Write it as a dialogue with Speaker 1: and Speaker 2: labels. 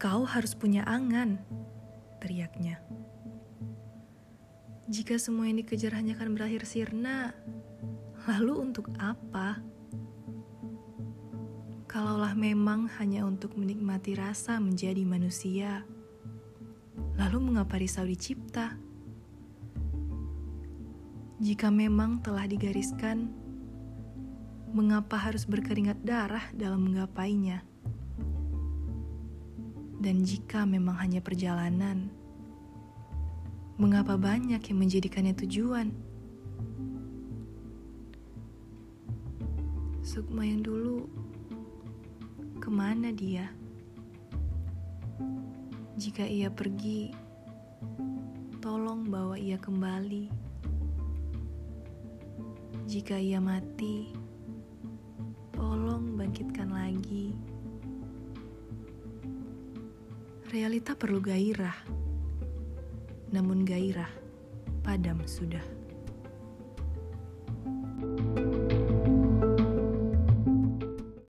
Speaker 1: Kau harus punya angan, teriaknya. Jika semua yang dikejar hanya akan berakhir sirna, lalu untuk apa? Kalaulah memang hanya untuk menikmati rasa menjadi manusia, lalu mengapa risau dicipta? Jika memang telah digariskan, mengapa harus berkeringat darah dalam menggapainya? Dan jika memang hanya perjalanan, mengapa banyak yang menjadikannya tujuan? Sukma yang dulu, ke mana dia? Jika ia pergi, tolong bawa ia kembali. Jika ia mati, tolong bangkitkan lagi. Realita perlu gairah namun gairah padam sudah.